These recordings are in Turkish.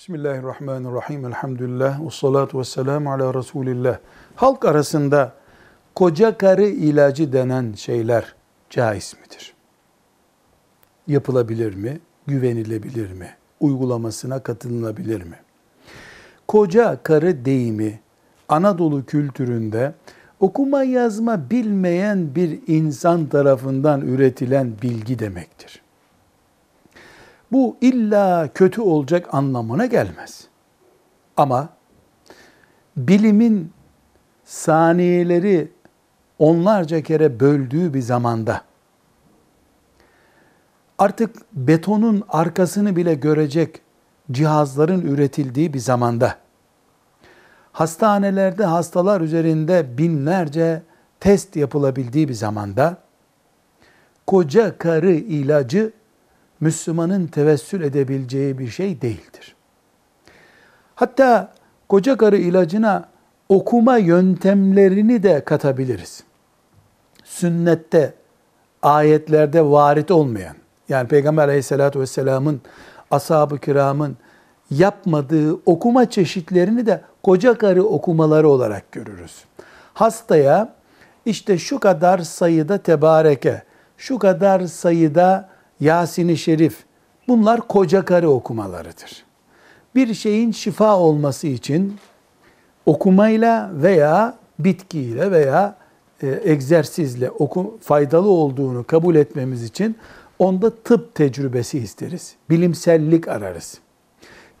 Bismillahirrahmanirrahim. Elhamdülillah. Ve salatu ve selamu ala Resulillah. Halk arasında koca karı ilacı denen şeyler caiz midir? Yapılabilir mi? Güvenilebilir mi? Uygulamasına katılınabilir mi? Koca karı deyimi Anadolu kültüründe okuma yazma bilmeyen bir insan tarafından üretilen bilgi demektir. Bu illa kötü olacak anlamına gelmez. Ama bilimin saniyeleri onlarca kere böldüğü bir zamanda artık betonun arkasını bile görecek cihazların üretildiği bir zamanda hastanelerde hastalar üzerinde binlerce test yapılabildiği bir zamanda koca karı ilacı Müslümanın tevessül edebileceği bir şey değildir. Hatta koca karı ilacına okuma yöntemlerini de katabiliriz. Sünnette, ayetlerde varit olmayan, yani Peygamber aleyhissalatü vesselamın, ashab-ı kiramın yapmadığı okuma çeşitlerini de koca karı okumaları olarak görürüz. Hastaya işte şu kadar sayıda tebareke, şu kadar sayıda Yasin-i Şerif bunlar koca karı okumalarıdır. Bir şeyin şifa olması için okumayla veya bitkiyle veya e, egzersizle oku, faydalı olduğunu kabul etmemiz için onda tıp tecrübesi isteriz. Bilimsellik ararız.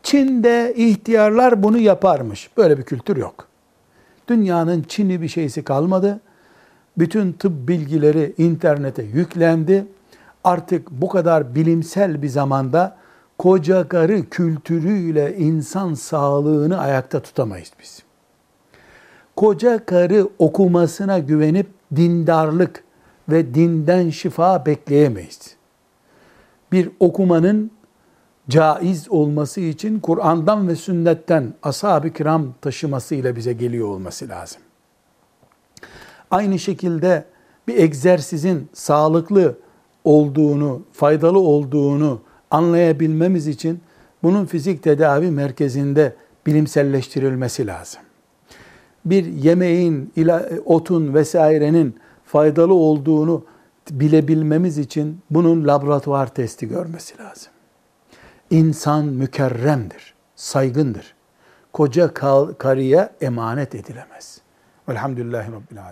Çin'de ihtiyarlar bunu yaparmış. Böyle bir kültür yok. Dünyanın Çin'i bir şeysi kalmadı. Bütün tıp bilgileri internete yüklendi artık bu kadar bilimsel bir zamanda koca karı kültürüyle insan sağlığını ayakta tutamayız biz. Koca karı okumasına güvenip dindarlık ve dinden şifa bekleyemeyiz. Bir okumanın caiz olması için Kur'an'dan ve sünnetten ashab-ı kiram taşımasıyla bize geliyor olması lazım. Aynı şekilde bir egzersizin sağlıklı olduğunu, faydalı olduğunu anlayabilmemiz için bunun fizik tedavi merkezinde bilimselleştirilmesi lazım. Bir yemeğin, otun vesairenin faydalı olduğunu bilebilmemiz için bunun laboratuvar testi görmesi lazım. İnsan mükerremdir, saygındır. Koca karıya emanet edilemez. Velhamdülillahi Rabbil Alemin.